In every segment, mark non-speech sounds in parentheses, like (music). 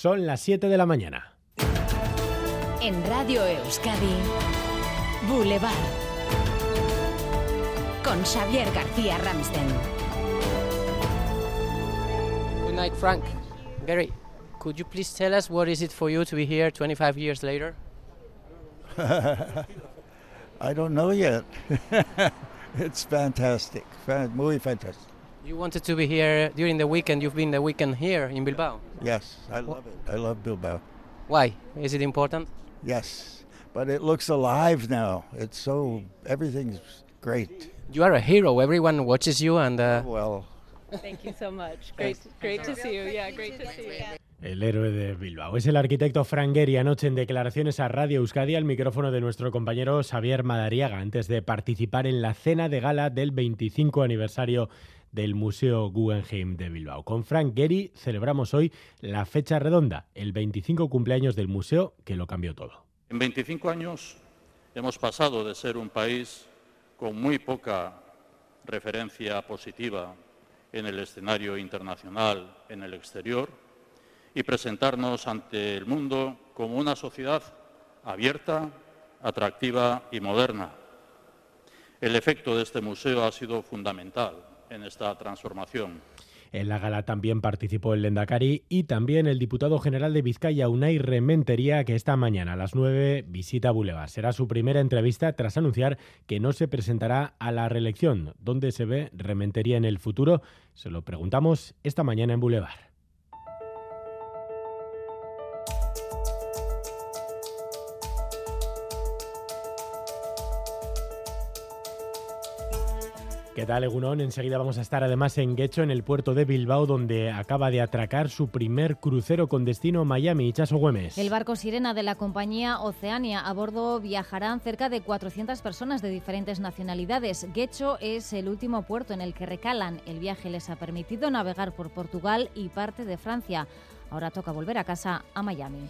Son las 7 de la mañana. En Radio Euskadi, Boulevard. Con Xavier García Ramsten. Good night, Frank. Gary, could you please tell us what is it for you to be here 25 years later? (laughs) I don't know yet. (laughs) it's fantastic. Fan- Muy fantastic. You wanted to be here during the weekend. You've been the weekend here in Bilbao. Yes, I love it. I love Bilbao. Why? Is it important? Yes, but it looks alive now. It's so, everything's great. You are a hero. Everyone watches you, and uh, Well, Thank you so much. (laughs) Great, great to see you. Yeah, great to see you. El héroe de Bilbao es el arquitecto Frank Gehry anoche en declaraciones a Radio Euskadi al micrófono de nuestro compañero Xavier Madariaga antes de participar en la cena de gala del 25 aniversario del Museo Guggenheim de Bilbao. Con Frank Gehry celebramos hoy la fecha redonda, el 25 cumpleaños del museo que lo cambió todo. En 25 años hemos pasado de ser un país con muy poca referencia positiva en el escenario internacional, en el exterior, y presentarnos ante el mundo como una sociedad abierta, atractiva y moderna. El efecto de este museo ha sido fundamental en esta transformación. En la gala también participó el Lendakari y también el diputado general de Vizcaya, Unai Rementería, que esta mañana a las 9 visita Boulevard. Será su primera entrevista tras anunciar que no se presentará a la reelección. ¿Dónde se ve Rementería en el futuro? Se lo preguntamos esta mañana en Boulevard. ¿Qué tal, Egunon? Enseguida vamos a estar además en Guecho, en el puerto de Bilbao, donde acaba de atracar su primer crucero con destino Miami. Chaso Güemes. El barco Sirena de la compañía Oceania. A bordo viajarán cerca de 400 personas de diferentes nacionalidades. Guecho es el último puerto en el que recalan. El viaje les ha permitido navegar por Portugal y parte de Francia. Ahora toca volver a casa a Miami.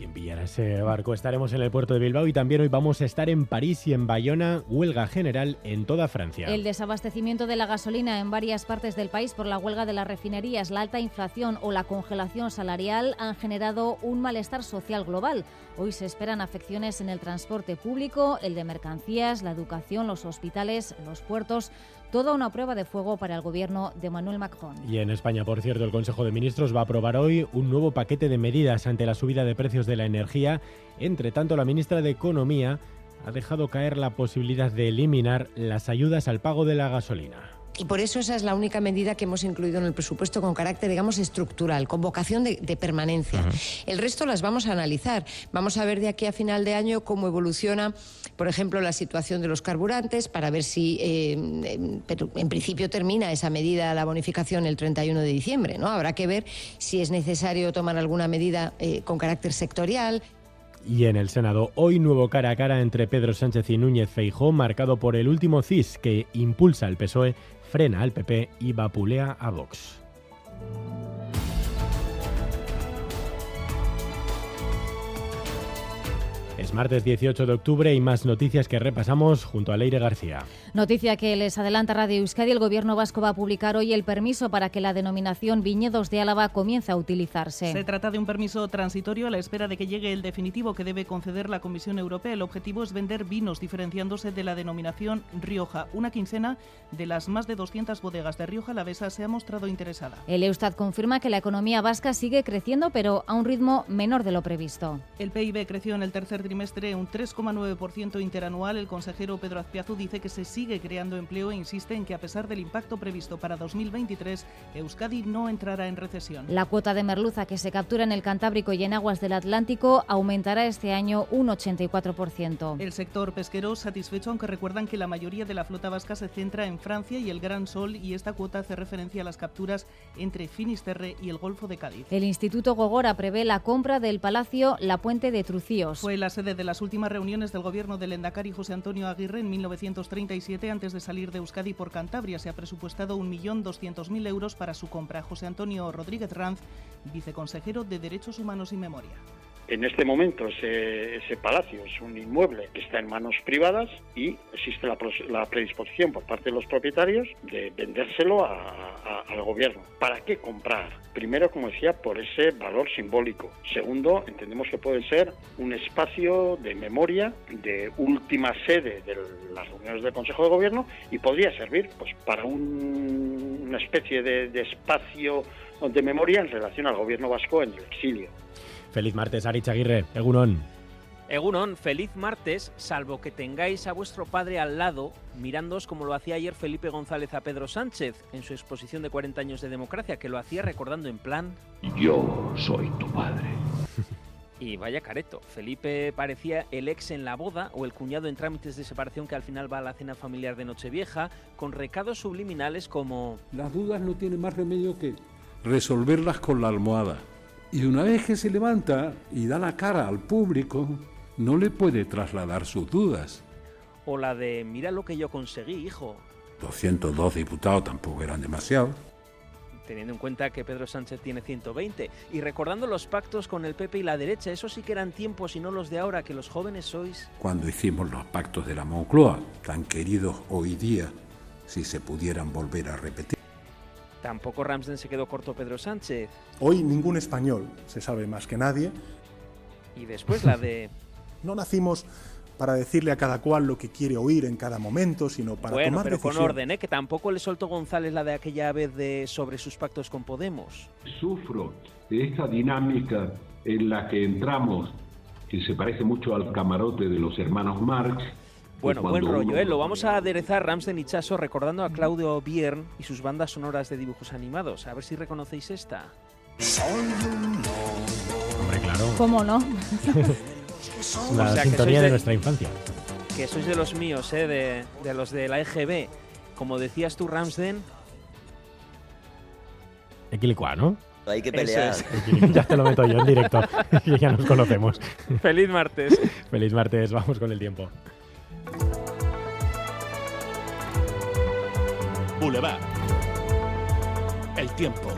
Quien pillará ese barco. Estaremos en el puerto de Bilbao y también hoy vamos a estar en París y en Bayona, huelga general en toda Francia. El desabastecimiento de la gasolina en varias partes del país por la huelga de las refinerías, la alta inflación o la congelación salarial han generado un malestar social global. Hoy se esperan afecciones en el transporte público, el de mercancías, la educación, los hospitales, los puertos. Toda una prueba de fuego para el gobierno de Manuel Macron. Y en España, por cierto, el Consejo de Ministros va a aprobar hoy un nuevo paquete de medidas ante la subida de precios de la energía. Entre tanto, la ministra de Economía ha dejado caer la posibilidad de eliminar las ayudas al pago de la gasolina. Y por eso esa es la única medida que hemos incluido en el presupuesto con carácter, digamos, estructural, con vocación de, de permanencia. El resto las vamos a analizar. Vamos a ver de aquí a final de año cómo evoluciona, por ejemplo, la situación de los carburantes, para ver si, eh, en, pero en principio termina esa medida, la bonificación, el 31 de diciembre. ¿no? Habrá que ver si es necesario tomar alguna medida eh, con carácter sectorial. Y en el Senado, hoy nuevo cara a cara entre Pedro Sánchez y Núñez Feijó, marcado por el último CIS que impulsa al PSOE, frena al PP y vapulea a Vox. Es martes 18 de octubre y más noticias que repasamos junto a Leire García. Noticia que les adelanta Radio Euskadi. El gobierno vasco va a publicar hoy el permiso para que la denominación Viñedos de Álava comience a utilizarse. Se trata de un permiso transitorio a la espera de que llegue el definitivo que debe conceder la Comisión Europea. El objetivo es vender vinos diferenciándose de la denominación Rioja. Una quincena de las más de 200 bodegas de Rioja Alavesa se ha mostrado interesada. El Eustat confirma que la economía vasca sigue creciendo, pero a un ritmo menor de lo previsto. El PIB creció en el tercer trimestre un 3,9% interanual. El consejero Pedro Azpiazu dice que se sigue creando empleo e insiste en que a pesar del impacto previsto para 2023, Euskadi no entrará en recesión. La cuota de merluza que se captura en el Cantábrico y en aguas del Atlántico aumentará este año un 84%. El sector pesquero satisfecho, aunque recuerdan que la mayoría de la flota vasca se centra en Francia y el Gran Sol y esta cuota hace referencia a las capturas entre Finisterre y el Golfo de Cádiz. El Instituto Gogora prevé la compra del Palacio La Puente de Trucíos. Fue la sede de las últimas reuniones del gobierno del Endacari José Antonio Aguirre en 1937 antes de salir de Euskadi por Cantabria. Se ha presupuestado 1.200.000 euros para su compra. José Antonio Rodríguez Ranz, viceconsejero de Derechos Humanos y Memoria. En este momento ese, palacio es un inmueble que está en manos privadas y existe la, predisposición por parte de los propietarios de vendérselo al gobierno. ¿Para qué comprar? Primero, como decía, por ese valor simbólico. Segundo, entendemos que puede ser un espacio de memoria, de última sede de las reuniones del Consejo de Gobierno y podría servir pues, para una especie de espacio de memoria en relación al gobierno vasco en el exilio. Feliz martes, Aritz Aguirre, Egunon. Egunon, feliz martes, salvo que tengáis a vuestro padre al lado, mirándoos como lo hacía ayer Felipe González a Pedro Sánchez en su exposición de 40 años de democracia, que lo hacía recordando en plan... Yo soy tu padre. (laughs) Y vaya careto, Felipe parecía el ex en la boda o el cuñado en trámites de separación que al final va a la cena familiar de Nochevieja, con recados subliminales como... Las dudas no tienen más remedio que resolverlas con la almohada. Y una vez que se levanta y da la cara al público, no le puede trasladar sus dudas. O la de, mira lo que yo conseguí, hijo. 202 diputados tampoco eran demasiados. Teniendo en cuenta que Pedro Sánchez tiene 120. Y recordando los pactos con el PP y la derecha, esos sí que eran tiempos y no los de ahora, que los jóvenes sois. Cuando hicimos los pactos de la Moncloa, tan queridos hoy día, si se pudieran volver a repetir. Tampoco Ramsden se quedó corto Pedro Sánchez. Hoy ningún español se sabe más que nadie. Y después la de... (laughs) no nacimos para decirle a cada cual lo que quiere oír en cada momento, sino para bueno, tomar pero con orden, ¿eh? que tampoco le soltó González la de aquella vez de sobre sus pactos con Podemos. Sufro de esta dinámica en la que entramos, que se parece mucho al camarote de los hermanos Marx, bueno, buen rollo, ¿eh? Lo vamos a aderezar Ramsden y Chaso recordando a Claudio Biern y sus bandas sonoras de dibujos animados. A ver si reconocéis esta. Hombre, claro. ¿Cómo no? (laughs) la sintonía de, nuestra infancia. Que sois de los míos, ¿eh? De, de los de la EGB. Como decías tú, Ramsden. Equilicua, ¿no? Hay que pelear. Es. (laughs) Ya te lo meto yo en directo, (laughs) ya nos conocemos. Feliz martes. Feliz martes, vamos con el tiempo. Boulevard. El tiempo.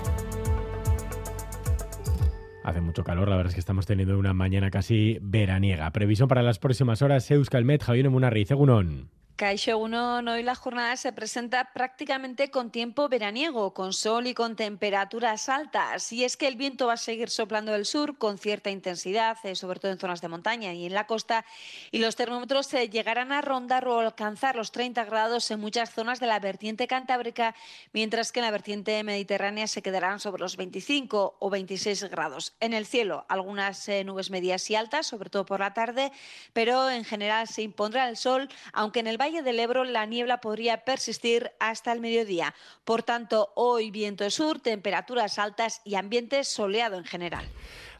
Hace mucho calor, la verdad es que estamos teniendo una mañana casi veraniega. Previsión para las próximas horas, Euskalmet, Javier Munarri, Egunon. Caixo 1, hoy la jornada se presenta prácticamente con tiempo veraniego, con sol y con temperaturas altas. Y es que el viento va a seguir soplando del sur con cierta intensidad, eh, sobre todo en zonas de montaña y en la costa, y los termómetros se llegarán a rondar o alcanzar los 30 grados en muchas zonas de la vertiente cantábrica, mientras que en la vertiente mediterránea se quedarán sobre los 25 o 26 grados. En el cielo, algunas eh, nubes medias y altas, sobre todo por la tarde, pero en general se impondrá el sol, aunque en el Valle del Ebro la niebla podría persistir hasta el mediodía. Por tanto, hoy viento sur, temperaturas altas y ambiente soleado en general.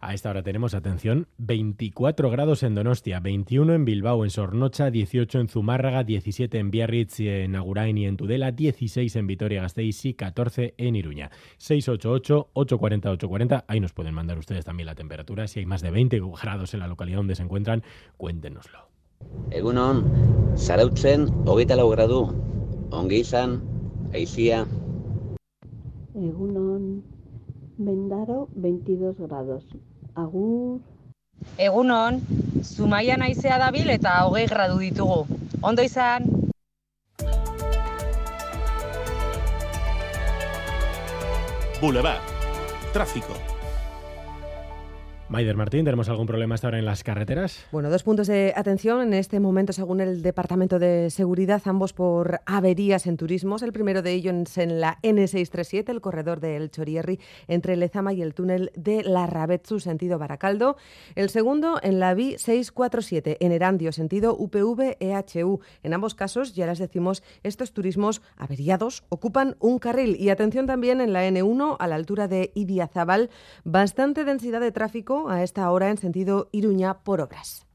A esta hora tenemos, atención, 24 grados en Donostia, 21 en Bilbao, en Sornocha, 18 en Zumárraga, 17 en Biarritz, en Agurain y en Tudela, 16 en Vitoria-Gasteiz y 14 en Iruña. 688-840-840, ahí nos pueden mandar ustedes también la temperatura. Si hay más de 20 grados en la localidad donde se encuentran, cuéntenoslo. Egunon, zarautzen hogeita lau gradu, ongi izan, aizia. Egunon, Mendaro 22 grados, agur. Egunon, Zumaia naizea dabil eta hogei gradu ditugu. Ondo izan. Boulevard. Tráfico. Maider Martín, ¿tenemos algún problema hasta ahora en las carreteras? Bueno, dos puntos de atención en este momento, según el Departamento de Seguridad, ambos por averías en turismos. El primero de ellos en la N637, el corredor del Chorierri, entre Lezama y el túnel de la Rabetsu, sentido Baracaldo. El segundo en la VI 647, en Erandio, sentido UPV-EHU. En ambos casos, ya les decimos, estos turismos averiados ocupan un carril. Y atención también en la N1, a la altura de Idiazabal, bastante densidad de tráfico a esta hora en sentido Iruña por obras.